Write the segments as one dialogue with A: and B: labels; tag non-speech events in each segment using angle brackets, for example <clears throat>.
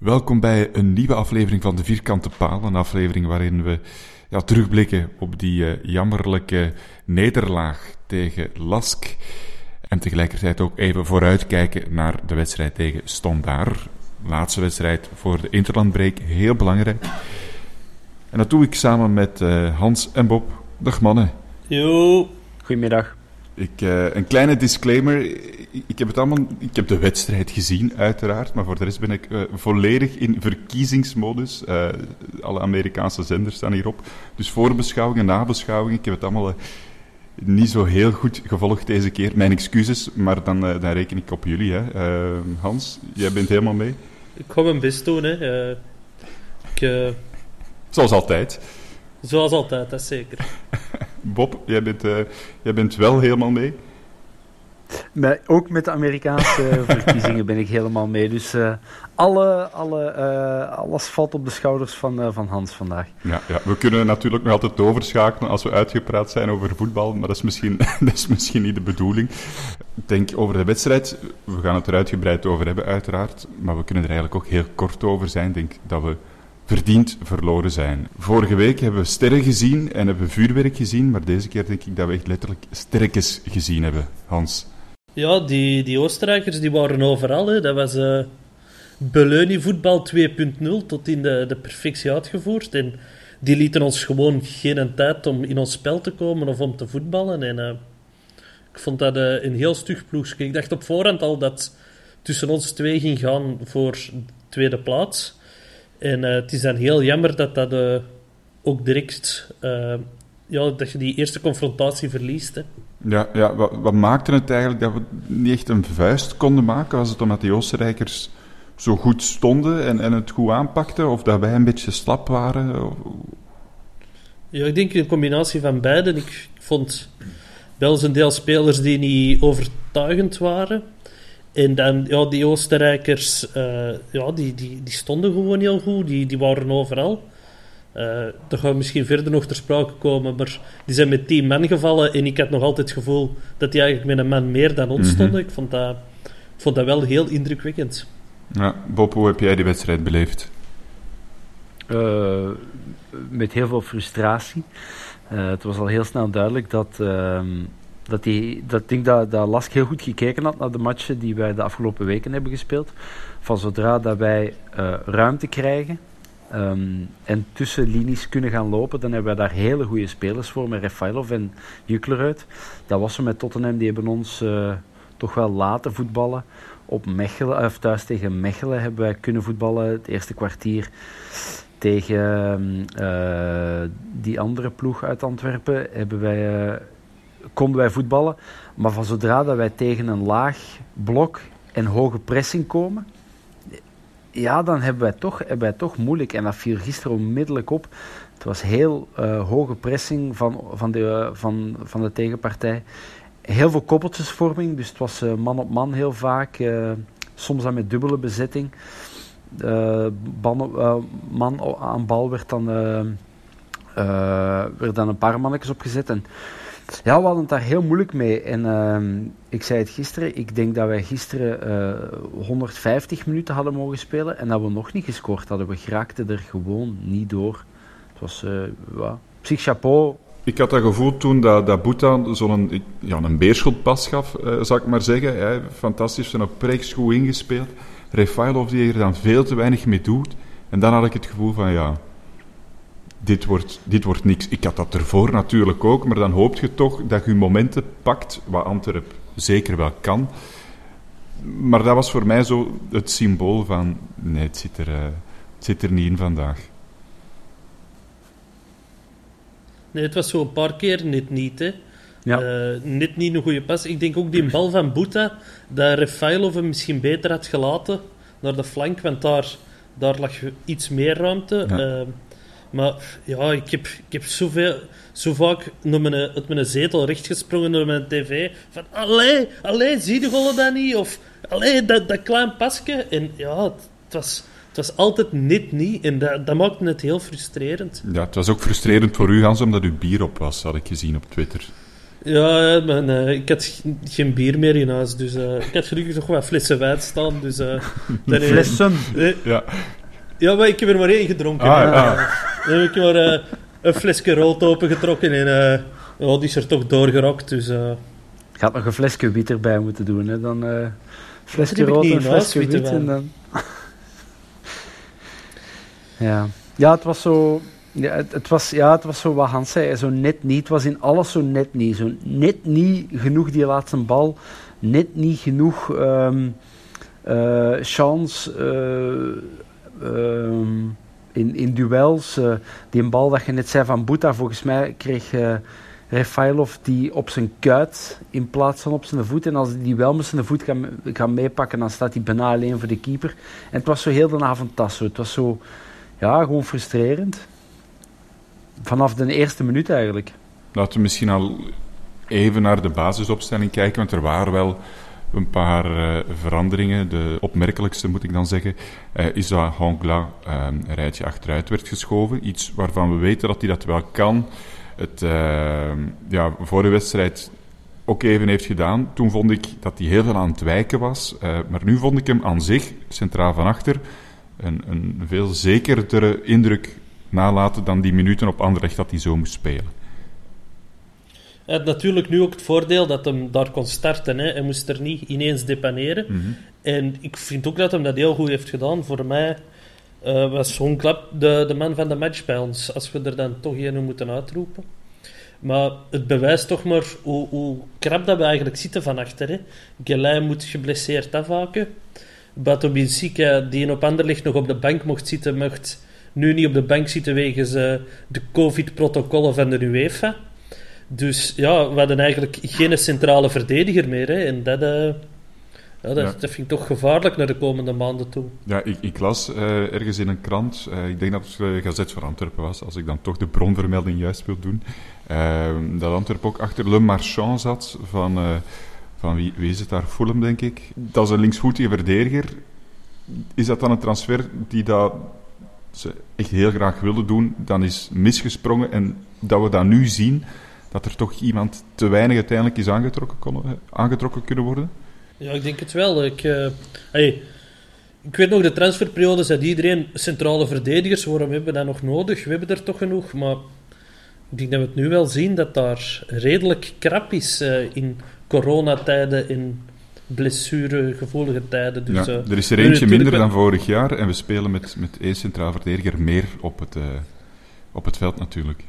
A: Welkom bij een nieuwe aflevering van de Vierkante Paal. Een aflevering waarin we ja, terugblikken op die uh, jammerlijke nederlaag tegen Lask. En tegelijkertijd ook even vooruitkijken naar de wedstrijd tegen Stondaar laatste wedstrijd voor de Interlandbreak. Heel belangrijk. En dat doe ik samen met uh, Hans en Bob. Dag mannen.
B: Yo. Goedemiddag.
A: Ik, uh, een kleine disclaimer. Ik heb, het allemaal, ik heb de wedstrijd gezien, uiteraard. Maar voor de rest ben ik uh, volledig in verkiezingsmodus. alle Amerikaanse zenders staan hierop. Dus voorbeschouwing en nabeschouwing. Ik heb het allemaal niet zo heel goed gevolgd deze keer. Mijn excuses, maar dan, dan reken ik op jullie. Hè. Hans, jij bent helemaal mee?
B: ik ga mijn best doen. Hè. Ik.
A: Zoals altijd.
B: Zoals altijd, dat zeker.
A: Bob, jij bent, uh, jij bent wel helemaal mee?
C: Maar ook met de Amerikaanse <laughs> verkiezingen ben ik helemaal mee. Dus uh, alle, alle, uh, alles valt op de schouders van, uh, van Hans vandaag.
A: Ja, ja, we kunnen natuurlijk nog altijd overschakelen als we uitgepraat zijn over voetbal, maar dat is misschien, <laughs> dat is misschien niet de bedoeling. Ik denk over de wedstrijd, we gaan het er uitgebreid over hebben uiteraard, maar we kunnen er eigenlijk ook heel kort over zijn. Ik denk dat we verdiend verloren zijn. Vorige week hebben we sterren gezien en hebben we vuurwerk gezien, maar deze keer denk ik dat we echt letterlijk sterkes gezien hebben. Hans.
B: Ja, die, die Oostenrijkers die waren overal. Hè. Dat was uh, voetbal 2.0 tot in de, de perfectie uitgevoerd. En die lieten ons gewoon geen tijd om in ons spel te komen of om te voetballen. En uh, ik vond dat uh, een heel stug ploegje. Ik dacht op voorhand al dat tussen ons twee ging gaan voor tweede plaats. En het is dan heel jammer dat dat ook direct... ja, dat je die eerste confrontatie verliest. Hè.
A: Ja, ja wat, wat, maakte het eigenlijk dat we niet echt een vuist konden maken? Was het omdat die Oostenrijkers zo goed stonden en, en het goed aanpakten? Of dat wij een beetje slap waren?
B: Ja, ik denk een combinatie van beide. Ik vond wel een deel spelers die niet overtuigend waren. En dan, ja, die Oostenrijkers, uh, ja, die, die, die stonden gewoon heel goed. Die, die waren overal. Uh, dat gaat misschien verder nog ter sprake komen, maar die zijn met tien man gevallen en ik had nog altijd het gevoel dat die eigenlijk met een man meer dan ons mhm. stonden. Ik vond dat, ik vond dat wel heel indrukwekkend.
A: Ja, Bob, hoe heb jij die wedstrijd beleefd?
C: Uh, met heel veel frustratie. Uh, het was al heel snel duidelijk dat, uh, dat, die, dat, denk dat, dat Lask heel goed gekeken had naar de matchen die wij de afgelopen weken hebben gespeeld. Van zodra dat wij ruimte krijgen, Um, en tussen linies kunnen gaan lopen, dan hebben we daar hele goede spelers voor met Refailov en Jukleruit. Dat was zo met Tottenham, die hebben ons uh, toch wel laten voetballen. Op Mechelen, of thuis tegen Mechelen hebben wij kunnen voetballen het eerste kwartier tegen uh, die andere ploeg uit Antwerpen hebben wij, konden wij voetballen. Maar van zodra dat wij tegen een laag blok en hoge pressing komen, ja, dan hebben wij, toch, hebben wij toch moeilijk. En dat viel gisteren onmiddellijk op. Het was heel uh, hoge pressing van, van, de, van, van de tegenpartij. Heel veel koppeltjesvorming, dus het was uh, man op man heel vaak. Soms dan met dubbele bezetting. man aan bal werd dan, werd dan een paar mannetjes opgezet. En ja, we hadden het daar heel moeilijk mee. En ehm, ik zei het gisteren, ik denk dat wij gisteren 150 minuten hadden mogen spelen en dat we nog niet gescoord hadden. We geraakten er gewoon niet door. Het was, ja, psych chapeau
A: ik had dat gevoel toen dat, dat Boeta zo'n ja, een beerschotpas gaf, uh, zal ik maar zeggen. Hè. Fantastisch, zijn op preeks goed ingespeeld. Refailov die er dan veel te weinig mee doet. En dan had ik het gevoel van, ja, dit wordt, dit wordt niks. Ik had dat ervoor natuurlijk ook, maar dan hoop je toch dat je momenten pakt, wat Antwerp zeker wel kan. Maar dat was voor mij zo het symbool van, nee, het zit er, uh, het zit er niet in vandaag.
B: Nee, het was zo een paar keer net niet, hè. Ja. Uh, net niet een goede pas. Ik denk ook die bal van Boeta, dat Refailov hem misschien beter had gelaten naar de flank, want daar, daar lag iets meer ruimte. Uh, maar ja, ik heb, ik heb zoveel, zo vaak naar mijn, uit mijn zetel rechtgesprongen door mijn tv. Van, allee, allee, zie de gollen dat niet? Of, allee, dat, dat klein pasje. En ja, het was het was altijd net niet en dat, dat maakte het heel frustrerend.
A: Ja, het was ook frustrerend voor u, Hans, omdat uw bier op was, had ik gezien op Twitter.
B: Ja, maar, ik had geen bier meer in huis, dus uh, ik had gelukkig nog wat flessen wijn staan. Dus, <laughs> uh,
C: flessen?
A: ja.
B: Ja, maar ik heb er maar één gedronken. Ah, ja. Dan heb ik maar een flesje rood opengetrokken en oh, die is er toch doorgerokt. Dus,
C: Ik had nog een flesje wit erbij moeten doen, hè. Dan flesje rood en flesje wit en dan... Ja, ja het was zo. Ja, het, het, was, ja, het was zo wat Hans zei, zo net niet. Het was in alles zo net niet. Zo net niet genoeg die laatste bal. Net niet genoeg um, uh, chance uh, in, in duels. Uh, die bal dat je net zei van Boeta, volgens mij kreeg Refailov die op zijn kuit in plaats van op zijn voet. En als hij die wel met zijn voet kan, kan meepakken, dan staat hij bijna alleen voor de keeper. En het was zo heel de avond. Het was zo ja, gewoon frustrerend. Vanaf de eerste minuut eigenlijk.
A: Laten we misschien al even naar de basisopstelling kijken, want er waren wel een paar uh, veranderingen. De opmerkelijkste, moet ik dan zeggen, uh, is dat Hongla uh, een rijtje achteruit werd geschoven. Iets waarvan we weten dat hij dat wel kan. Het ja, voor de wedstrijd ook even heeft gedaan. Toen vond ik dat hij heel veel aan het wijken was. maar nu vond ik hem aan zich, centraal van achter, een, een veel zekerdere indruk nalaten dan die minuten op Anderlecht dat hij zo moest spelen.
B: Hij had natuurlijk nu ook het voordeel dat hem daar kon starten. Hè. Hij moest er niet ineens depaneren. Mhm. En ik vind ook dat hij dat heel goed heeft gedaan. Voor mij uh, was Klap de, de man van de match bij ons. Als we er dan toch een moeten uitroepen. Maar het bewijst toch maar hoe, hoe krap dat we eigenlijk zitten van achter. Gelei moet geblesseerd afhaken. Bato Binsika, die op Anderlecht nog op de bank mocht zitten, mocht nu niet op de bank zitten wegens uh, de COVID-protocollen van de UEFA. Dus ja, we hadden eigenlijk geen centrale verdediger meer. Hè. En dat, uh, ja, dat, ja. dat, vind ik toch gevaarlijk naar de komende maanden toe.
A: Ja, ik, ik las uh, ergens in een krant, ik denk dat het uh, Gazet van Antwerpen was, als ik dan toch de bronvermelding juist wil doen, dat Antwerpen ook achter Le Marchand zat van van wie, wie is het daar? Fulham, denk ik. Dat is een linksvoetige verdediger. Is dat dan een transfer die dat ze echt heel graag willen doen, dan is misgesprongen en dat we dat nu zien, dat er toch iemand te weinig uiteindelijk is aangetrokken, kon, aangetrokken kunnen worden?
B: Ja, ik denk het wel. Ik, uh, hey, ik weet nog, de transferperiode zei iedereen centrale verdedigers, waarom hebben we dat nog nodig? We hebben er toch genoeg, maar ik denk dat we het nu wel zien dat daar redelijk krap is uh, in coronatijden, in blessuregevoelige tijden. Dus,
A: ja, er is er eentje minder dan vorig jaar en we spelen met, met één centraal verdediger meer op het, uh, op het veld natuurlijk.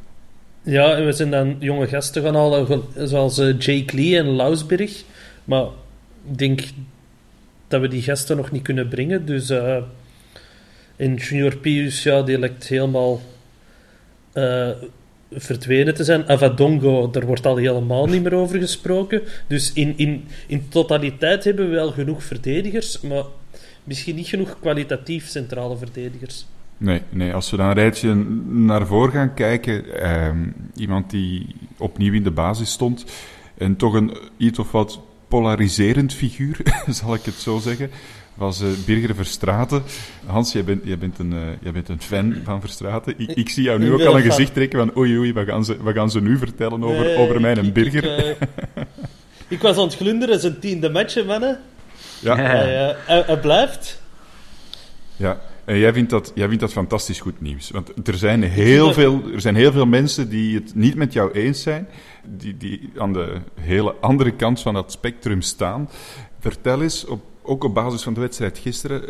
B: Ja, en we zijn dan jonge gasten gaan halen, zoals uh, Jake Lee en Lausberg. Maar ik denk dat we die gasten nog niet kunnen brengen. Dus uh, en Junior Pius, die lijkt helemaal verdwenen te zijn. Avadongo, daar wordt al helemaal niet meer over gesproken. Dus in, in, in totaliteit hebben we wel genoeg verdedigers, maar misschien niet genoeg kwalitatief centrale verdedigers.
A: Nee, nee, als we dan een rijtje naar voren gaan kijken, eh, iemand die opnieuw in de basis stond en toch een iets of wat polariserend figuur, <laughs> zal ik het zo zeggen, was uh, Birger Verstraten. Hans, jij bent, jij, bent een, uh, jij bent een fan van Verstraten. Ik, ik zie jou nu ook al een gezicht trekken van oei oei, wat gaan ze, wat gaan ze nu vertellen over, nee, over mij en Birger?
B: Ik, ik, <laughs> ik, was aan het glunderen, zijn tiende match, mannen. Ja. Hij, hij blijft.
A: Ja, en jij vindt, dat, jij vindt dat fantastisch goed nieuws. Want er zijn, heel veel, er zijn heel veel mensen die het niet met jou eens zijn, die, die aan de hele andere kant van dat spectrum staan. Vertel eens, op, ook op basis van de wedstrijd gisteren,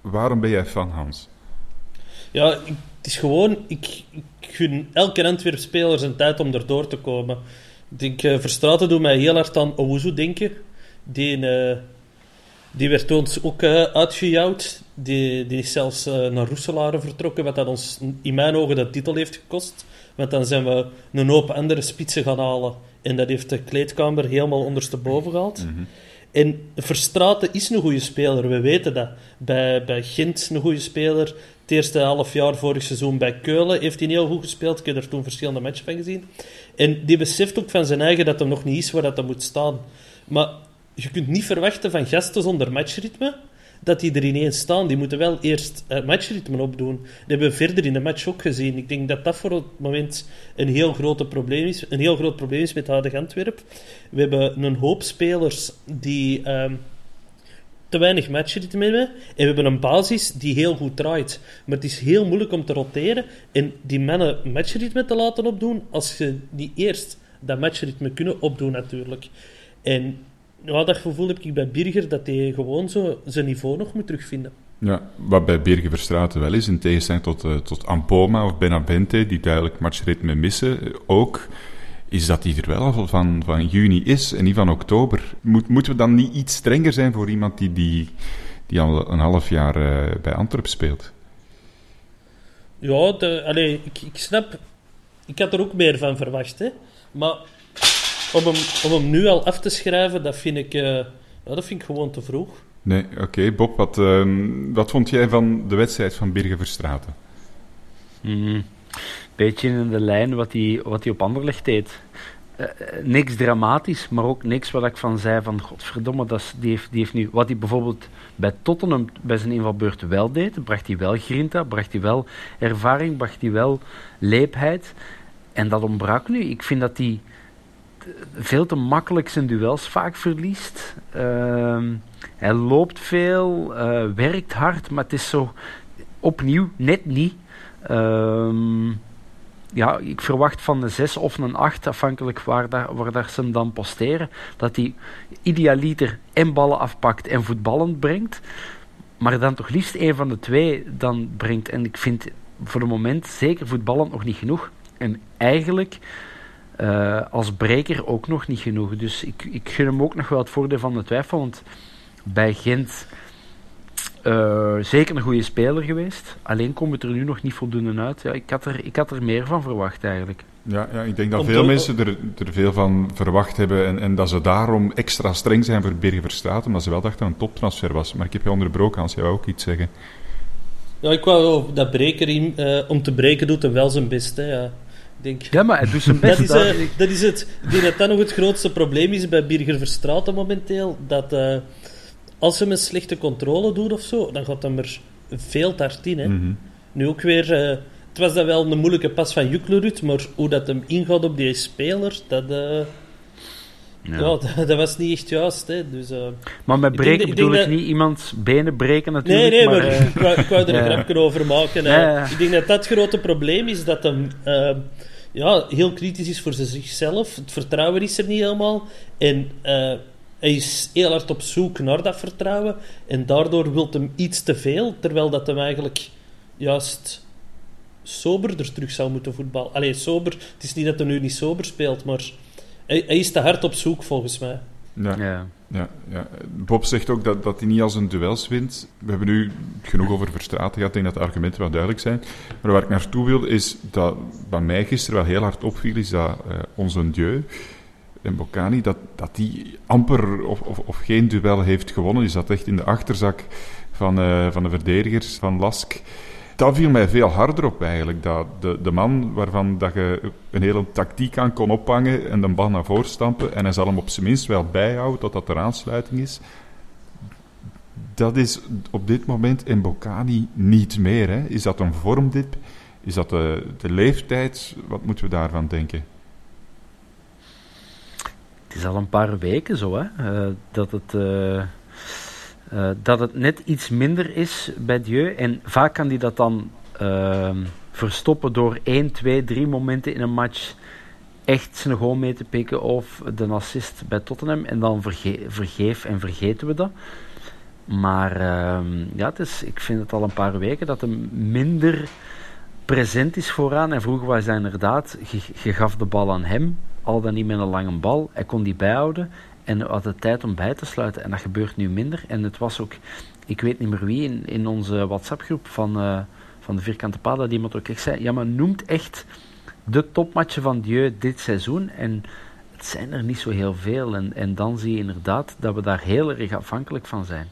A: waarom ben jij fan, Hans?
B: Ja, het is gewoon, ik, ik gun elke Antwerp-speler zijn tijd om erdoor te komen. Ik denk, uh, Verstraten doet mij heel hard aan Owuzu denken. Die... Uh, die werd ons ook uh, uitgejouwd. Die, die is zelfs uh, naar Roeselare vertrokken, wat dat ons in mijn ogen de titel heeft gekost. Want dan zijn we een hoop andere spitsen gaan halen. En dat heeft de kleedkamer helemaal ondersteboven gehaald. Mm En Verstraten is een goede speler, we weten dat. Bij, bij Gent een goede speler. Het eerste half jaar vorig seizoen bij Keulen heeft hij heel goed gespeeld. Ik heb er toen verschillende matchen van gezien. En die beseft ook van zijn eigen dat hij nog niet is waar dat moet staan. Maar je kunt niet verwachten van gasten zonder matchritme dat die er ineens staan. Die moeten wel eerst uh, matchritme opdoen. Dat hebben we verder in de match ook gezien. Ik denk dat dat voor het moment een heel, groot probleem is, een heel groot probleem is met Hardig Antwerp. We hebben een hoop spelers die uh, te weinig matchritme hebben. En we hebben een basis die heel goed draait. Maar het is heel moeilijk om te roteren en die mannen matchritme te laten opdoen als je niet eerst dat matchritme kunnen opdoen natuurlijk. En ja, dat gevoel heb ik bij Birger, dat hij gewoon zo zijn niveau nog moet terugvinden.
A: Ja, wat bij Birger Verstraten wel is, in tegenstelling tot, uh, tot Ampoma of Benavente, die duidelijk matchritme missen, uh, ook, is dat hij er wel al van, van juni is en niet van oktober. Moet, moeten we dan niet iets strenger zijn voor iemand die, die, die al een half jaar uh, bij Antwerp speelt?
B: Ja, de, allee, ik, ik snap... Ik had er ook meer van verwacht, hè. Maar om hem, om hem nu al af te schrijven, dat vind ik, uh, ja, dat vind ik gewoon te vroeg.
A: Nee, oké. Bob, wat, uh, wat vond jij van de wedstrijd van Birgen Verstraten?
C: Mm, beetje in de lijn wat hij wat hij op Anderlecht deed. Uh, niks dramatisch, maar ook niks wat ik van zei van godverdomme, dat is, die, heeft, die heeft nu... Wat hij bijvoorbeeld bij Tottenham bij zijn invalbeurt wel deed, bracht hij wel grinta, bracht hij wel ervaring, bracht hij wel leepheid. En dat ontbrak nu. Ik vind dat hij veel te makkelijk zijn duels vaak verliest. Ehm, hij loopt veel, uh, werkt hard, maar het is zo opnieuw net niet. Ehm, ja, ik verwacht van een 6 of een 8, afhankelijk waar, daar, waar daar ze hem dan posteren, dat hij idealiter en ballen afpakt en voetballend brengt. Maar dan toch liefst een van de twee dan brengt. En ik vind voor het moment zeker voetballend nog niet genoeg. En eigenlijk uh, als breker ook nog niet genoeg. Dus ik, ik gun hem ook nog wel het voordeel van de twijfel. Want bij Gent uh, zeker een goede speler geweest. Alleen komt het er nu nog niet voldoende uit. Ja, ik, had er, ik had er meer van verwacht eigenlijk.
A: Ja, ja ik denk dat veel mensen er, er veel van verwacht hebben. En, en dat ze daarom extra streng zijn voor Birger Verstraat. Omdat ze wel dachten dat een toptransfer was. Maar ik heb je onderbroken, Hans. Jij wou ook iets zeggen.
B: Ja, ik wou dat Breker, uh, om te breken doet hij wel zijn best. Hè, ja. Denk.
C: Ja, maar hij doet zijn <laughs> best.
B: dat, is, uh, dat is het. Ik denk dat dat nog het grootste probleem is bij Birger Verstraeten momenteel. Dat uh, als hij een slechte controle doet of zo, dan gaat hij er veel te hard in. Hè. Mm -hmm. Nu ook weer... Uh, het was dat wel een moeilijke pas van Juklerud, maar hoe dat hem ingaat op die speler, dat... Ja. <laughs> dat, dat, was niet echt juist. Hè. Dus, uh,
C: maar met breken ik bedoel ik, dat... niet iemands benen breken natuurlijk.
B: Nee, nee, maar, maar uh, ik, wou, ik, wou, er een <laughs> grapje over maken. Ja, ik denk dat dat het grote probleem is, dat hem uh, ja, heel kritisch is voor zichzelf. Het vertrouwen is er niet helemaal. En hij is heel hard op zoek naar dat vertrouwen. En daardoor wil hem iets te veel, terwijl dat hem eigenlijk juist soberder terug zou moeten voetballen. Allee, sober. Het is niet dat hij nu niet sober speelt, maar hij, hij is te hard op zoek volgens mij.
A: Ja. ja. Ja, ja. Bob zegt ook dat, dat hij niet als een duels wint. We hebben nu genoeg over Verstraten gehad. Ik denk dat de argumenten wel duidelijk zijn. Maar waar ik naartoe wil, is dat wat mij gisteren wel heel hard opviel, is dat uh, onze Dieu en Bocani, dat, dat die amper of, of, of, geen duel heeft gewonnen. Die zat echt in de achterzak van, uh, van de verdedigers van Lask dat viel mij veel harder op eigenlijk. Dat de, de man waarvan dat je een hele tactiek aan kon ophangen en de bal naar voren stampen en hij zal hem op zijn minst wel bijhouden totdat er aansluiting is. dat is op dit moment in Bocani niet meer. Hè? Is dat een vormdip? Is dat de, leeftijd? Wat moeten we daarvan denken?
C: Het is al een paar weken zo, hè, uh, dat, het, uh, uh, dat het net iets minder is bij Dieu. En vaak kan hij dat dan ehm, verstoppen door 1, 2, 3 momenten in een match echt zijn goal mee te pikken of de assist bij Tottenham. En dan verge vergeef en vergeten we dat. Maar ehm, ja, het is, ik vind het al een paar weken dat hij minder present is vooraan. En vroeger was hij inderdaad, je gaf de bal aan hem, al dan niet met een lange bal. Hij kon die bijhouden en had de tijd om bij te sluiten. En dat gebeurt nu minder. En het was ook, ik weet niet meer wie, in, in onze WhatsApp-groep van, uh, van de Vierkante Paal, dat iemand ook echt zei, ja, maar noemt echt de topmatchen van Dieu dit seizoen. En het zijn er niet zo heel veel. En, en dan zie je inderdaad dat we daar heel erg afhankelijk van zijn.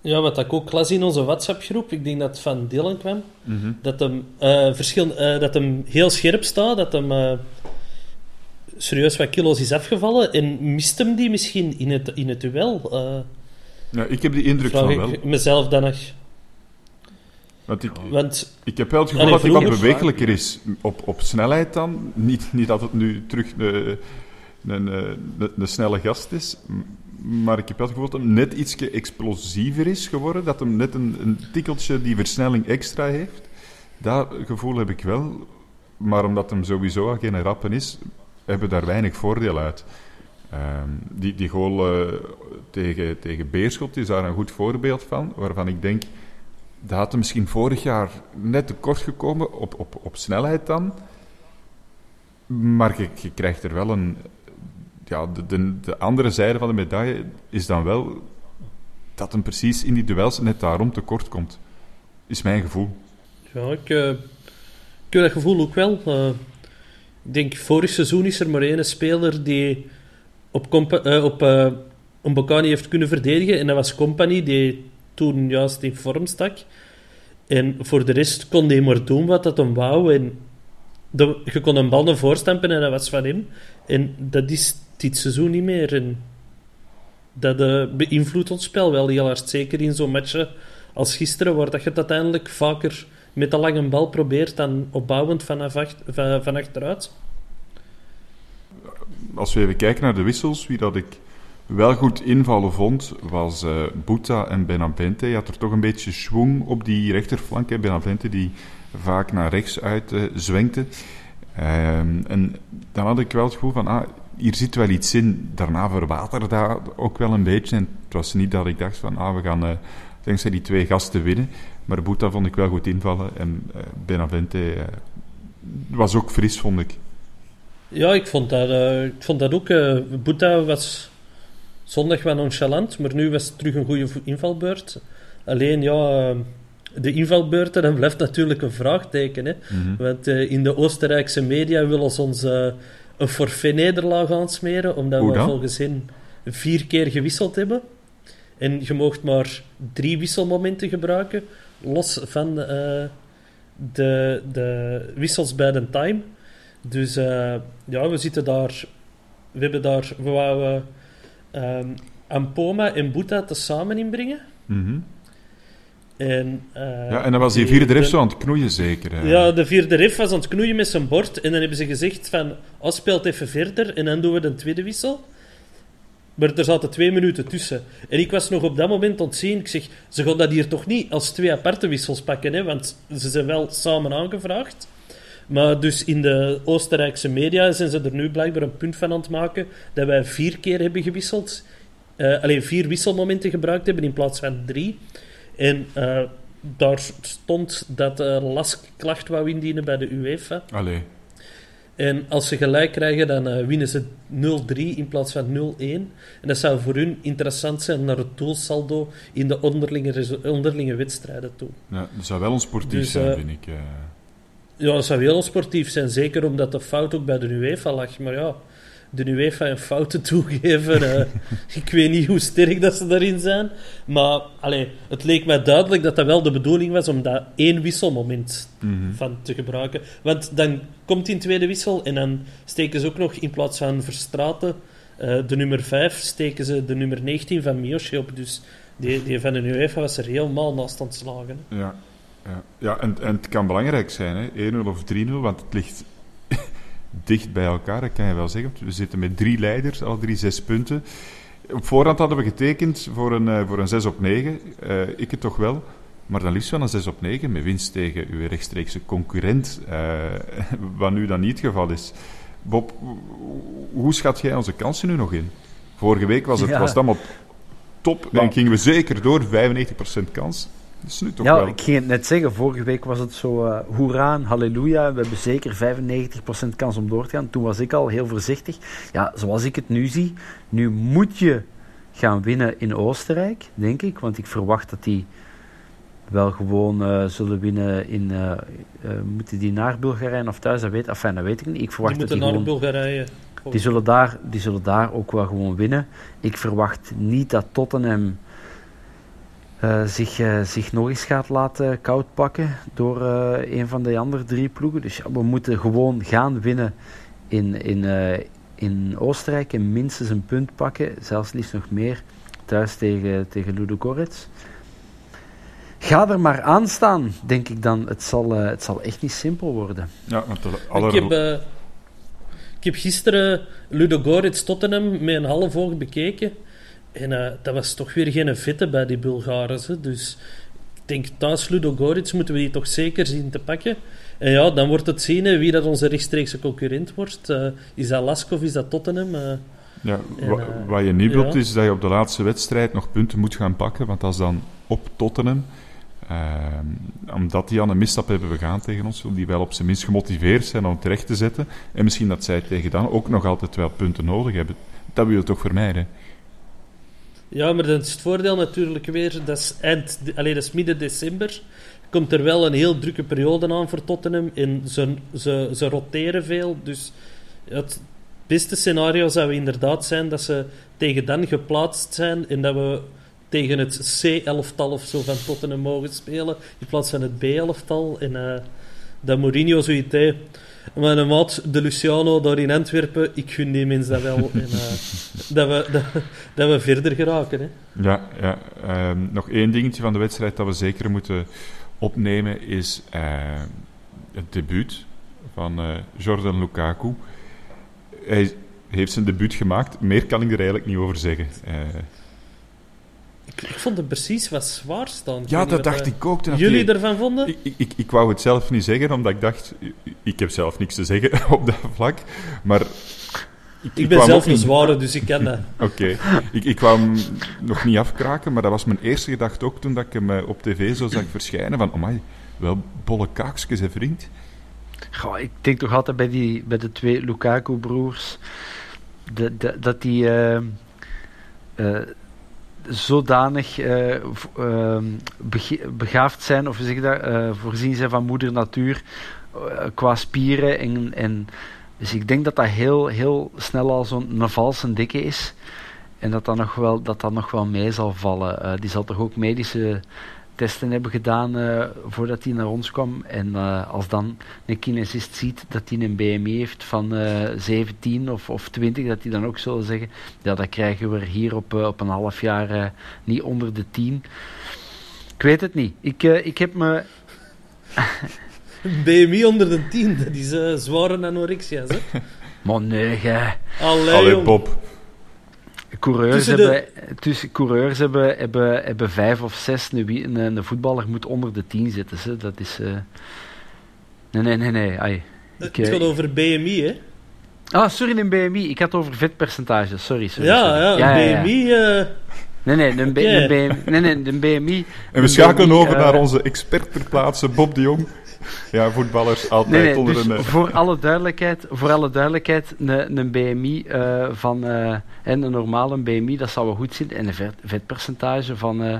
B: Ja, wat ik ook las in onze WhatsApp-groep, ik denk dat het van Dylan kwam, mm -hmm. dat, hem, uh, verschil, uh, dat hem heel scherp staat, dat hem uh, serieus wat kilo's is afgevallen en mist hem die misschien in het, in het duel?
A: ja, ik heb die indruk van wel.
B: ik mezelf dan nog.
A: Want ik, Want, ik heb wel het gevoel dat hij wat bewegelijker is op, op snelheid dan. Niet, niet dat het nu terug een, een, een, een snelle gast is, maar ik heb het gevoel dat hem net iets explosiever is geworden. Dat hem net een, een tikkeltje die versnelling extra heeft. Dat gevoel heb ik wel. Maar omdat hem sowieso al geen rappen is, hebben daar weinig voordeel uit. Um, die, die goal uh, tegen, tegen Beerschot is daar een goed voorbeeld van. Waarvan ik denk, dat had misschien vorig jaar net te kort gekomen op, op, op snelheid dan. Maar je, je krijgt er wel een, ja, de, de, de, andere zijde van de medaille is dan wel dat hem precies in die duels net daarom tekort komt. Is mijn gevoel.
B: Ja, ik, uh, ik heb dat gevoel ook wel. Uh, ik denk, vorig seizoen is er maar één speler die op, uh, op een Bocani heeft kunnen verdedigen. En dat was Company, die toen juist in vorm stak. En voor de rest kon hij maar doen wat dat hem wou. En je kon een bal naar voorstampen en dat was van hem. En dat is dit seizoen niet meer. En dat uh, beïnvloedt ons spel wel heel hard. Zeker in zo'n matchen als gisteren, waar dat je het uiteindelijk vaker met een lange bal probeert dan opbouwend vanaf van, van achteruit.
A: Als we even kijken naar de wissels, wie dat ik wel goed invallen vond, was uh, Buta en Benavente. Je had er toch een beetje schwung op die rechterflank. Benavente die vaak naar rechts uit uh, zwenkte. Um, en dan had ik wel het gevoel van, ah, hier zit wel iets in. Daarna verwaterde dat ook wel een beetje. En het was niet dat ik dacht van, ah, we gaan uh, dankzij die twee gasten winnen. Maar Boeta vond ik wel goed invallen. En uh, Benavente uh, was ook fris, vond ik.
B: Ja, ik vond dat, uh, ik vond dat ook. Boeta was zondag wel nonchalant, maar nu was het terug een goede invalbeurt. Alleen, ja, de invalbeurten, dan blijft natuurlijk een vraagteken. Hè? Mm -hmm. Want in de Oostenrijkse media willen ze ons een forfait-nederlaag aansmeren, omdat we volgens hen vier keer gewisseld hebben. En je mocht maar drie wisselmomenten gebruiken, los van uh, de, de wissels bij de time. Dus uh, ja, we zitten daar... We hebben daar... We wouden um, Ampoma en Boeta tezamen inbrengen.
A: Mm -hmm.
B: En, uh,
A: ja, en dan was die vierde rif zo aan het knoeien, zeker? Hè?
B: Ja, de vierde rif was aan het knoeien met zijn bord. En dan hebben ze gezegd van, oh, speelt even verder en dan doen we de tweede wissel. Maar er zaten twee minuten tussen. En ik was nog op dat moment ontzien. Ik zeg, ze gaan dat hier toch niet als twee aparte wissels pakken, hè? want ze zijn wel samen aangevraagd. Maar dus in de Oostenrijkse media zijn ze er nu blijkbaar een punt van aan het maken dat wij vier keer hebben gewisseld. Uh, alleen vier wisselmomenten gebruikt hebben in plaats van drie. En uh, daar stond dat uh, Lask klacht wou indienen bij de UEFA.
A: Allee.
B: En als ze gelijk krijgen, dan uh, winnen ze 0-3 in plaats van 0-1. En dat zou voor hun interessant zijn naar het doelsaldo in de onderlinge, onderlinge wedstrijden toe.
A: Ja, dat zou wel onsportief dus, zijn, vind ik.
B: Ja, dat zou heel onsportief zijn. Zeker omdat de fout ook bij de UEFA lag. Maar ja, de UEFA een fouten toegeven. Uh, <laughs> ik weet niet hoe sterk dat ze daarin zijn. Maar allee, het leek mij duidelijk dat dat wel de bedoeling was om daar één wisselmoment
A: mm -hmm.
B: van te gebruiken. Want dan komt die tweede wissel en dan steken ze ook nog in plaats van Verstraten uh, de nummer 5, steken ze de nummer 19 van Miyoshi op. Dus Die, die van de UEFA was er helemaal naast aan het slagen.
A: Ja, ja. ja en, en het kan belangrijk zijn, 1-0 of 3-0, want het ligt dicht bij elkaar, dat kan je wel zeggen. We zitten met drie leiders, al drie zes punten. Op voorhand hadden we getekend voor een, uh, voor een 6 op 9. Uh, eh, ik het toch wel. Maar dan liefst wel een 6 op 9 met winst tegen uw rechtstreekse concurrent. Uh, <laughs> wat nu dan niet het geval is. Bob, hoe schat jij onze kansen nu nog in? Vorige week was het, ja. was het allemaal top en gingen we zeker door, 95% kans.
C: Dat nu toch ja, ik ging het net zeggen, vorige week was het zo uh, hoera, halleluja, we hebben zeker 95% kans om door te gaan. Toen was ik al heel voorzichtig. Ja, zoals ik het nu zie, nu moet je gaan winnen in Oostenrijk, denk ik, want ik verwacht dat die wel gewoon uh, zullen winnen in... Uh, moeten die naar Bulgarije of thuis? Dat weet, enfin, dat weet ik niet. Ik verwacht
B: die
C: dat
B: die
C: naar
B: gewoon, Bulgarije.
C: Die zullen, daar, die zullen daar ook wel gewoon winnen. Ik verwacht niet dat Tottenham uh, zich, uh, zich nog eens gaat laten koud pakken door uh, een van de andere drie ploegen. Dus ja, we moeten gewoon gaan winnen in, in, in Oostenrijk en minstens een punt pakken, zelfs liefst nog meer, thuis tegen, tegen Ludogorets. Ga er maar aan staan, denk ik dan. Het zal, het zal echt niet simpel worden.
A: Ja,
B: alle... ik, heb, ik heb gisteren Ludogorets Tottenham met een half oog bekeken. En uh, dat was toch weer geen fitte bij die Bulgaren. Hè? Dus ik denk thuis Ludogorets moeten we die toch zeker zien te pakken. En ja, dan wordt het zien wie dat onze rechtstreekse concurrent wordt. Uh, is dat Lask of is dat Tottenham? Uh,
A: ja, en, wat je niet wilt is dat je op de laatste wedstrijd nog punten moet gaan pakken. Want dat is dan op Tottenham. omdat die aan een misstap hebben begaan tegen ons, die wel op zijn minst gemotiveerd zijn om terecht te zetten. En misschien dat zij tegen dan ook nog altijd wel punten nodig hebben. Dat wil je toch vermijden?
B: Ja, maar dan is het voordeel natuurlijk weer, dat is, eind, dat is midden december. Komt er wel een heel drukke periode aan voor Tottenham. En ze, ze, ze roteren veel. Dus het beste scenario zou inderdaad zijn dat ze tegen dan geplaatst zijn en dat we tegen het C-elftal of zo van Tottenham mogen spelen in plaats van het B-elftal. En uh, dat Mourinho zoiets heeft mijn maat, de Luciano, daar in Antwerpen, ik gun die mensen dat wel. en, uh, dat, we, dat, we verder geraken. Hè.
A: Ja, ja. Um, nog één dingetje van de wedstrijd dat we zeker moeten opnemen is uh, het debuut van uh, Jordan Lukaku. Hij heeft zijn debuut gemaakt. Meer kan ik er eigenlijk niet over zeggen.
B: Ik, vond het precies wat zwaar staan.
A: Ja, dat dacht ik ook.
B: Jullie ervan vonden?
A: Ik, ik, ik wou het zelf niet zeggen, omdat ik dacht... Ik heb zelf niks te zeggen <laughs> op dat vlak. Maar
B: ik, ik, ben zelf een zware, dus ik ken dat. <laughs>
A: Oké. Ik, ik wou hem nog niet afkraken, maar dat was mijn eerste gedachte ook toen dat ik hem eh, op tv zo zag <clears throat> verschijnen. Van, oh wel bolle kaakjes, hè, vriend.
C: Goh, ik denk toch altijd bij, die, bij de twee Lukaku-broers... dat die... Uh, uh, zodanig uh, begaafd zijn, of zeg dat, uh, voorzien zijn van moeder natuur qua spieren. En, en, dus ik denk dat dat heel, heel snel al zo'n valse dikke is. En dat dat nog wel, dat dat nog wel mee zal vallen. die zal toch ook medische testen hebben gedaan uh, voordat hij naar ons kwam. En uh, als dan een kinesist ziet dat hij een BMI heeft van uh, eh, 17 of, of 20, dat hij dan ook zullen zeggen, ja, dat krijgen we hier op, op een half jaar niet onder de 10. Ik weet het niet. Ik, ik heb me... <laughs>
B: BMI onder de 10, dat is zware anorexia, hè? <laughs>
C: Maar nee, gij.
B: Allee, Allee
A: Bob.
C: Coureurs, hebben, tussen coureurs hebben, hebben, hebben vijf of zes. Een, een, voetballer moet onder de tien zitten. Hè. Dat is. Uh... Nee, nee, nee. nee. Ai.
B: Ik, het gaat over BMI, hè?
C: Ah, sorry, een BMI. Ik had het over vetpercentage. Sorry, sorry.
B: Ja,
C: sorry.
B: ja, een BMI. Uh...
C: Nee, nee, een, okay. een BMI, nee, nee, een BMI.
A: En we schakelen over uh... naar onze expert ter plaatse, Bob de Jong. <laughs> Ja, voetballers altijd nee, nee, onder
C: dus
A: een...
C: Voor alle duidelijkheid, voor alle duidelijkheid een, een BMI uh, van... Uh, een normale BMI, dat zou wel goed zijn. En een vet, vetpercentage van, uh,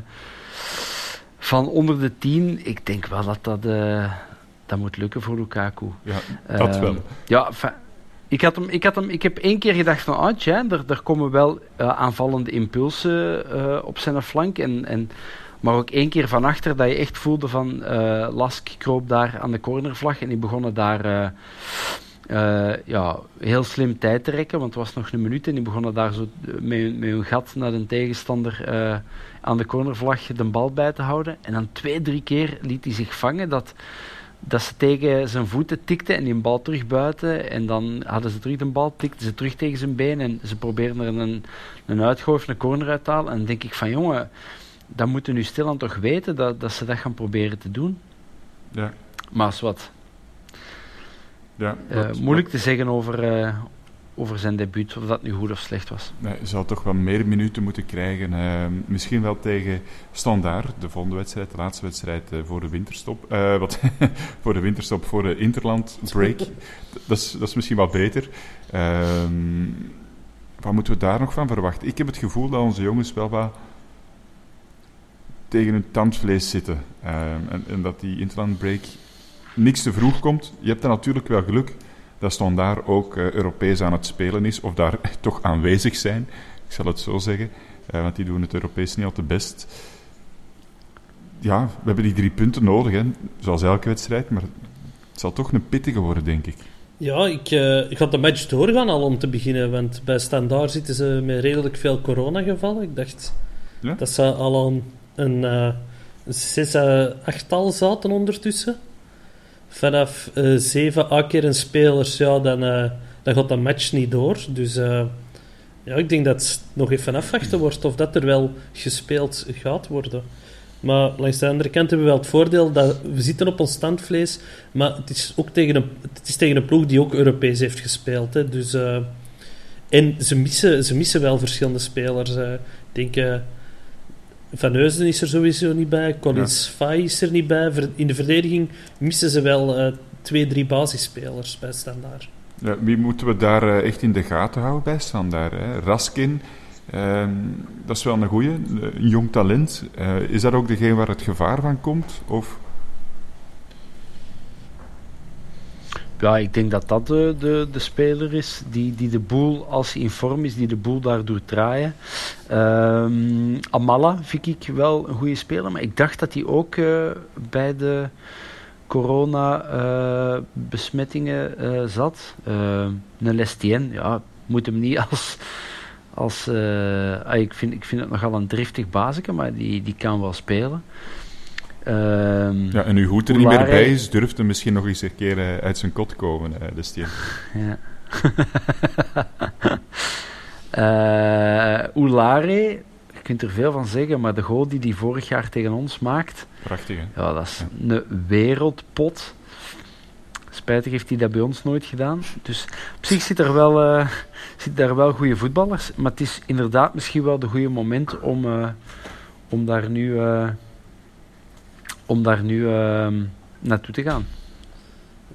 C: van onder de 10. Ik denk wel dat dat, dat moet lukken voor Lukaku.
A: Ja, dat wel.
C: Ja, ik, had hem, ik, had hem, ik heb één keer gedacht van, ah, tja, er, er komen wel aanvallende impulsen op zijn flank. En... en maar ook één keer van achter dat je echt voelde van uh, Lask kroop daar aan de cornervlag en die begonnen daar uh, uh, ja, heel slim tijd te rekken, want het was nog een minuut en die begonnen daar zo met, met hun gat naar de tegenstander aan de cornervlag de bal bij te houden. En dan twee, drie keer liet hij zich vangen dat, dat ze tegen zijn voeten tikten en die bal terug buiten. En dan hadden ze terug de bal, tikten ze terug tegen zijn been en ze probeerden er een, een uitgoof, corner uit te halen. En dan denk ik van jongen, dan moeten nu stilaan toch weten dat, dat ze dat gaan proberen te doen.
A: Ja.
C: Maar als wat.
A: Ja,
C: uh, moeilijk te zeggen over, uh, over zijn debuut, of dat nu goed of slecht was.
A: Nee, hij zal toch wel meer minuten moeten krijgen. Uh, misschien wel tegen Standaard, de volgende wedstrijd, de laatste wedstrijd voor de winterstop. wat, <laughs> voor de winterstop, voor de Interland break. <laughs> dat, is, dat is misschien wat beter. Ehm, wat moeten we daar nog van verwachten? Ik heb het gevoel dat onze jongens wel wat tegen hun tandvlees zitten. Ehm, en, en dat die Interland break niks te vroeg komt. Je hebt dan natuurlijk wel geluk dat Standaard ook uh, Europees aan het spelen is, of daar <laughs> toch aanwezig zijn, ik zal het zo zeggen, uh, want die doen het Europees niet al te best. Ja, we hebben die drie punten nodig, hè, zoals elke wedstrijd, maar het zal toch een pittige worden, denk ik.
B: Ja, ik, uh, ik had de match doorgaan al om te beginnen, want bij Standaard zitten ze met redelijk veel coronagevallen. Ik dacht ja? dat ze al een, een, een zes, achttal zaten ondertussen vanaf uh, zeven a keer een spelers, ja, dan, uh, dan gaat dat match niet door. Dus uh, ja, ik denk dat het nog even afwachten wordt of dat er wel gespeeld gaat worden. Maar langs de andere kant hebben we wel het voordeel dat we zitten op ons standvlees, maar het is ook tegen een, het is tegen een ploeg die ook Europees heeft gespeeld. Hè. Dus, en ze missen, ze missen wel verschillende spelers. ik denk van Heusden is er sowieso niet bij. Collins ja. Fay is er niet bij. In de verdediging missen ze wel uh, twee, drie basisspelers bij Standaard.
A: Ja, wie moeten we daar uh, echt in de gaten houden bij Standaard? Hè? Raskin, uh, dat is wel een goeie, een jong talent. Uh, is dat ook degene waar het gevaar van komt? Of...
C: Ja, ik denk dat dat de, de, de speler is die, die de boel, als hij in vorm is, die de boel daar doet draaien. Um, Amala vind ik wel een goede speler, maar ik dacht dat hij ook uh, bij de corona-besmettingen uh, uh, zat. een Lestien, ja, moet hem niet als. als ah, ik, vind, ik vind het nogal een driftig basike, maar die, die kan wel spelen. Um,
A: ja, en nu goed er niet meer bij is, durft hij misschien nog eens een keer uh, uit zijn kot komen, uh, de steen.
C: Ja. <laughs> uh, Oulare, je kunt er veel van zeggen, maar de goal die hij vorig jaar tegen ons maakt...
A: Prachtig, hè?
C: Ja, dat is ja. een wereldpot. Spijtig heeft hij dat bij ons nooit gedaan. Dus op zich zit er wel, uh, zit daar wel goede voetballers. Maar het is inderdaad misschien wel de goede moment om, uh, om daar nu... Om daar nu uh, naartoe te gaan.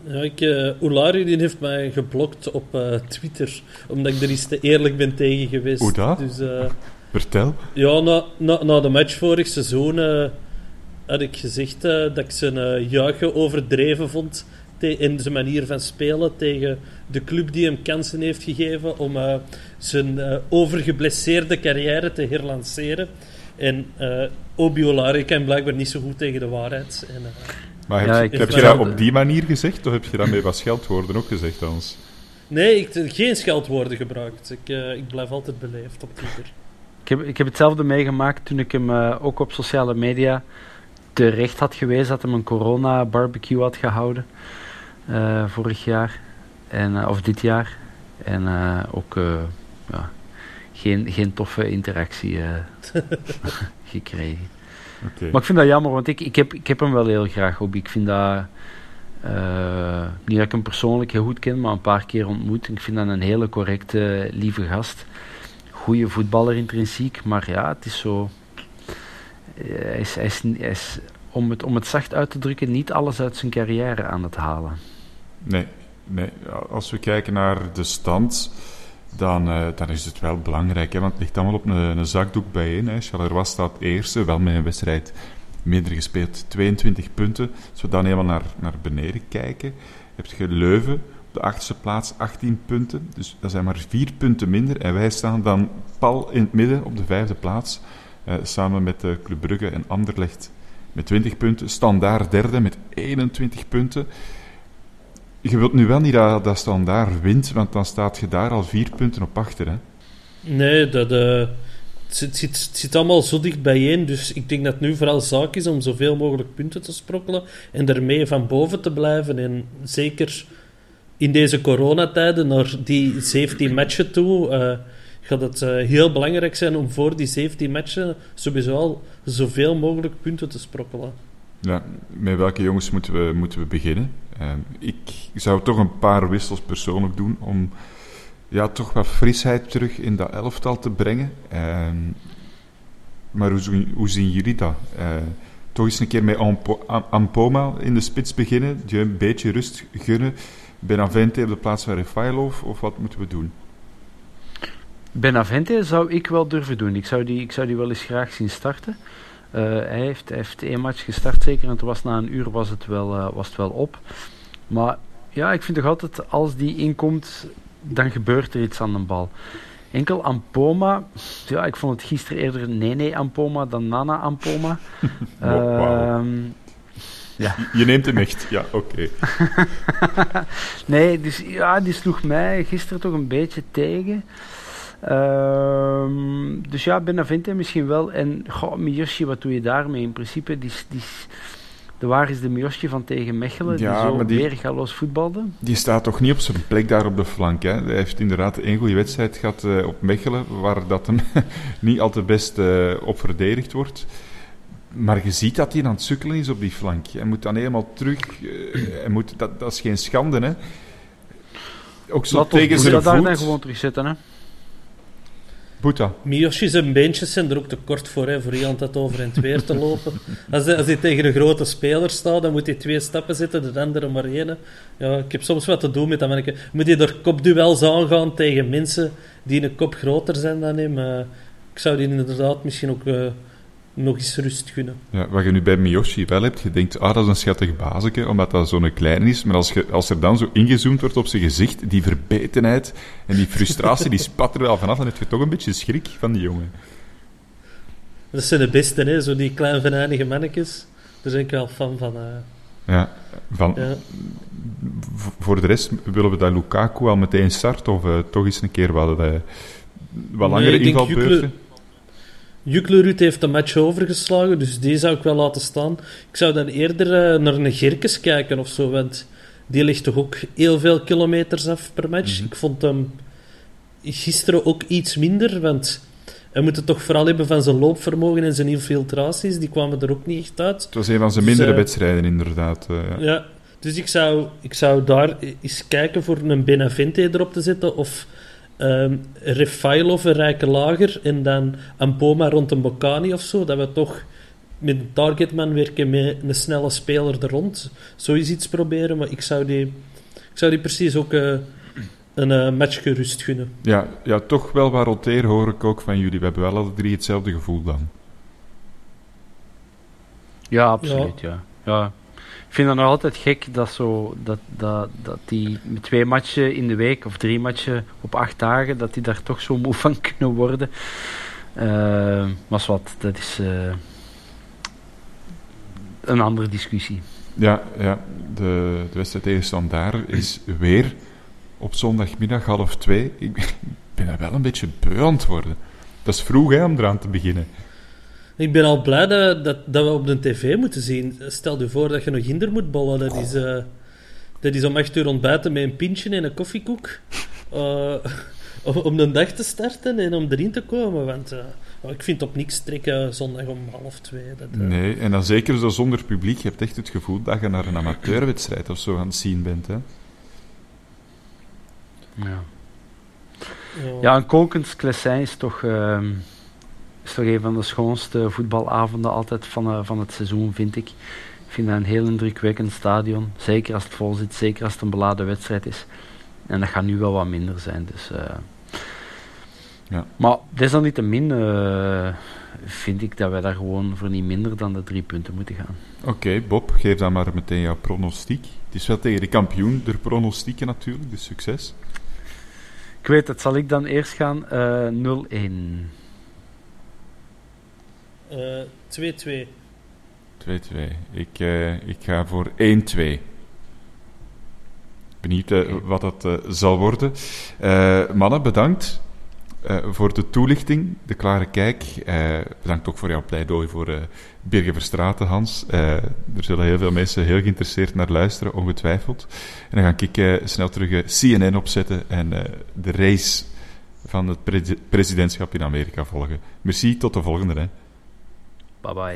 B: Ja, ik, uh, Oulari die heeft mij geblokt op uh, Twitter, omdat ik er eens te eerlijk ben tegen geweest.
A: Hoe dat?
B: Dus, uh,
A: Vertel.
B: Ja, na, na, na de match vorig seizoen had ik gezegd dat ik zijn juichen overdreven vond in zijn manier van spelen tegen de club die hem kansen heeft gegeven om zijn overgeblesseerde carrière te herlanceren. En uh, Obiolari kan blijkbaar niet zo goed tegen de waarheid. En, uh,
A: maar heb, ja, je, heb je dat op die manier gezegd, of heb je dat met wat scheldwoorden ook gezegd, Hans?
B: Nee, ik heb geen scheldwoorden gebruikt. Ik, uh, ik blijf altijd beleefd op Twitter.
C: Ik heb, ik heb hetzelfde meegemaakt toen ik hem ook op sociale media terecht had gewezen dat hem een corona-barbecue had gehouden. vorig jaar. En, of dit jaar. En ook ja, geen, geen toffe interactie uh, <laughs> gekregen.
A: Okay.
C: Maar ik vind dat jammer, want ik, ik, heb, ik heb hem wel heel graag op. Ik vind dat... Uh, niet dat ik hem persoonlijk heel goed ken, maar een paar keer ontmoet. Ik vind dat een hele correcte, lieve gast. Goede voetballer intrinsiek, maar ja, het is zo... Uh, hij is, hij is, hij is, om, het, om het zacht uit te drukken, niet alles uit zijn carrière aan het halen.
A: Nee, nee. als we kijken naar de stand dan, uh, dan is het wel belangrijk. Hè, want het ligt allemaal op een, een zakdoek bijeen. Hè. Charleroi staat eerste, wel met een wedstrijd minder gespeeld, 22 punten. Als we dan helemaal naar, naar beneden kijken, heb je Leuven op de achtste plaats, 18 punten. Dus dat zijn maar vier punten minder. En wij staan dan pal in het midden op de vijfde plaats. Uh, samen met uh, Club Brugge en Anderlecht met 20 punten. Standaard derde met 21 punten. Je wilt nu wel niet dat, dat Standaard wint, want dan staat je daar al vier punten op achter. Hè?
B: Nee, dat, uh, het, zit, het, zit, allemaal zo dicht bijeen. Dus ik denk dat het nu vooral zaak is om zoveel mogelijk punten te sprokkelen en ermee van boven te blijven. En zeker in deze coronatijden, naar die 17 matchen toe, uh, gaat het uh, heel belangrijk zijn om voor die 17 matchen sowieso al zoveel mogelijk punten te sprokkelen.
A: Ja, met welke jongens moeten we, moeten we beginnen? Uh, ik zou toch een paar wissels persoonlijk doen om ja, toch wat frisheid terug in dat elftal te brengen. Uh, maar hoe, zien jullie dat? Uh, toch eens een keer met Ampoma in de spits beginnen, je een beetje rust gunnen. Benavente op de plaats van Refailov, of wat moeten we doen?
C: Benavente zou ik wel durven doen. Ik zou die, ik zou die wel eens graag zien starten. Uh, hij, heeft, hij heeft één match gestart zeker en toen was na een uur was het wel, uh, was het wel op. Maar ja, ik vind toch altijd als die inkomt, dan gebeurt er iets aan de bal. Enkel Ampoma, ja, ik vond het gisteren eerder Nene Ampoma dan Nana Ampoma. <laughs>
A: wow. uh, ja. <laughs> Je neemt hem echt, ja, oké.
C: Okay. <laughs> nee, dus ja, die sloeg mij gisteren toch een beetje tegen. Um, dus ja, Benavente misschien wel. En goh, Miyoshi, wat doe je daarmee? In principe, die, die, de waar is de Miyoshi van tegen Mechelen, ja, die zo die, weergaloos voetbalde?
A: Die staat toch niet op zijn plek daar op de flank. Hè? Hij heeft inderdaad één goede wedstrijd gehad uh, op Mechelen, waar dat hem <laughs> niet al te best uh, op verdedigd wordt. Maar je ziet dat hij aan het sukkelen is op die flank. Hij moet dan helemaal terug. Uh, hij moet, dat, dat is geen schande, hè?
C: Ook zo Laat tegen zijn voet. daar dan gewoon terugzetten, hè?
A: Boeta.
B: Miyoshi zijn beentjes zijn er ook te kort voor, hè, voor iemand dat over en weer te lopen. Als hij, als tegen een grote speler staat, dan moet hij twee stappen zitten, de andere maar één. Ja, ik heb soms wat te doen met dat manneke. Moet hij door kopduels aangaan tegen mensen die een kop groter zijn dan hem. Uh, ik zou die inderdaad misschien ook... Uh, nog eens rust gunnen.
A: Ja, wat je nu bij Miyoshi wel hebt, je denkt, ah, dat is een schattig bazeke, omdat dat zo'n klein is. Maar als, je, als er dan zo ingezoomd wordt op zijn gezicht, die verbetenheid en die frustratie, die spat er wel vanaf. Dan heb je toch een beetje schrik van die jongen.
B: Dat zijn de beste, hè? Zo die kleine venijnige mannetjes. Daar ben ik wel fan van. Uh...
A: Ja, van... Ja. Voor de rest willen we dat Lukaku al meteen start of uh, toch eens een keer wat, uh, wat langere nee, invalbeurten?
B: Juklerud heeft de match overgeslagen, dus die zou ik wel laten staan. Ik zou dan eerder uh, naar een Gerkes kijken of zo, want die ligt toch ook heel veel kilometers af per match. Mhm. Ik vond hem gisteren ook iets minder, want hij moet het toch vooral hebben van zijn loopvermogen en zijn infiltraties. Die kwamen er ook niet echt uit.
A: Het was een van zijn mindere dus, uh, wedstrijden, inderdaad. Uh,
B: ja. ja. dus ik zou, ik zou daar eens kijken voor een Benavente erop te zetten, of um, Refailov een rijke lager en dan Ampoma rond een Bocani of zo, dat we toch met een targetman werken met een snelle speler er rond. Zoiets iets proberen, maar ik zou die, ik zou die precies ook uh, een uh, match gerust gunnen.
A: Ja, ja, toch wel wat roteren hoor ik ook van jullie. We hebben wel alle drie hetzelfde gevoel dan.
C: Ja, absoluut, ja. ja. Vind het nog altijd gek dat, zo, dat, dat, dat die met twee matchen in de week of drie matchen op acht dagen, dat die daar toch zo moe van <laughs> kunnen worden. Uh, maar wat, dat is uh, een andere discussie.
A: Ja, ja de, de wedstrijd tegen Standaard is weer op zondagmiddag half twee. Ik <laughs> ben er wel een beetje beu aan worden. Dat is vroeg hè, om eraan te beginnen.
B: Ik ben al blij dat, dat, we op de tv moeten zien. Stel je voor dat je nog hinder moet bollen. Dat is, uh, dat is om echt uur ontbijten met een pintje en een koffiekoek. <laughs> Uh, om de dag te starten en om erin te komen. Want uh, ik vind op niks trekken zondag om half twee. Dat,
A: Nee, en dan zeker zo zonder publiek. Je hebt echt het gevoel dat je naar een amateurwedstrijd of zo aan het zien bent. Hè?
C: Ja. Ja, een kokend klessijn is toch... Ehm, is toch een van de schoonste voetbalavonden altijd van, uh, van het seizoen, vind ik. Ik vind dat een heel indrukwekkend stadion. Zeker als het vol zit, zeker als het een beladen wedstrijd is. En dat gaat nu wel wat minder zijn. Dus, uh, ja. Maar desalniettemin uh, vind ik dat wij daar gewoon voor niet minder dan de drie punten moeten gaan.
A: Oké, Bob, geef dan maar meteen jouw pronostiek. Het is wel tegen de kampioen, de pronostieken natuurlijk, dus succes.
C: Ik weet het, zal ik dan eerst gaan? 0-1.
B: 2-2. Uh,
A: 2-2. Ik, uh, ik ga voor 1-2. benieuwd uh, wat dat uh, zal worden. Uh, mannen, bedankt voor de toelichting, de klare kijk. bedankt ook voor jouw pleidooi voor Birger Verstraten, Hans. er zullen heel veel mensen heel geïnteresseerd naar luisteren, ongetwijfeld. En dan ga ik snel terug CNN opzetten en de race van het pre presidentschap in Amerika volgen. Merci, tot de volgende. Hè.
C: Bye bye.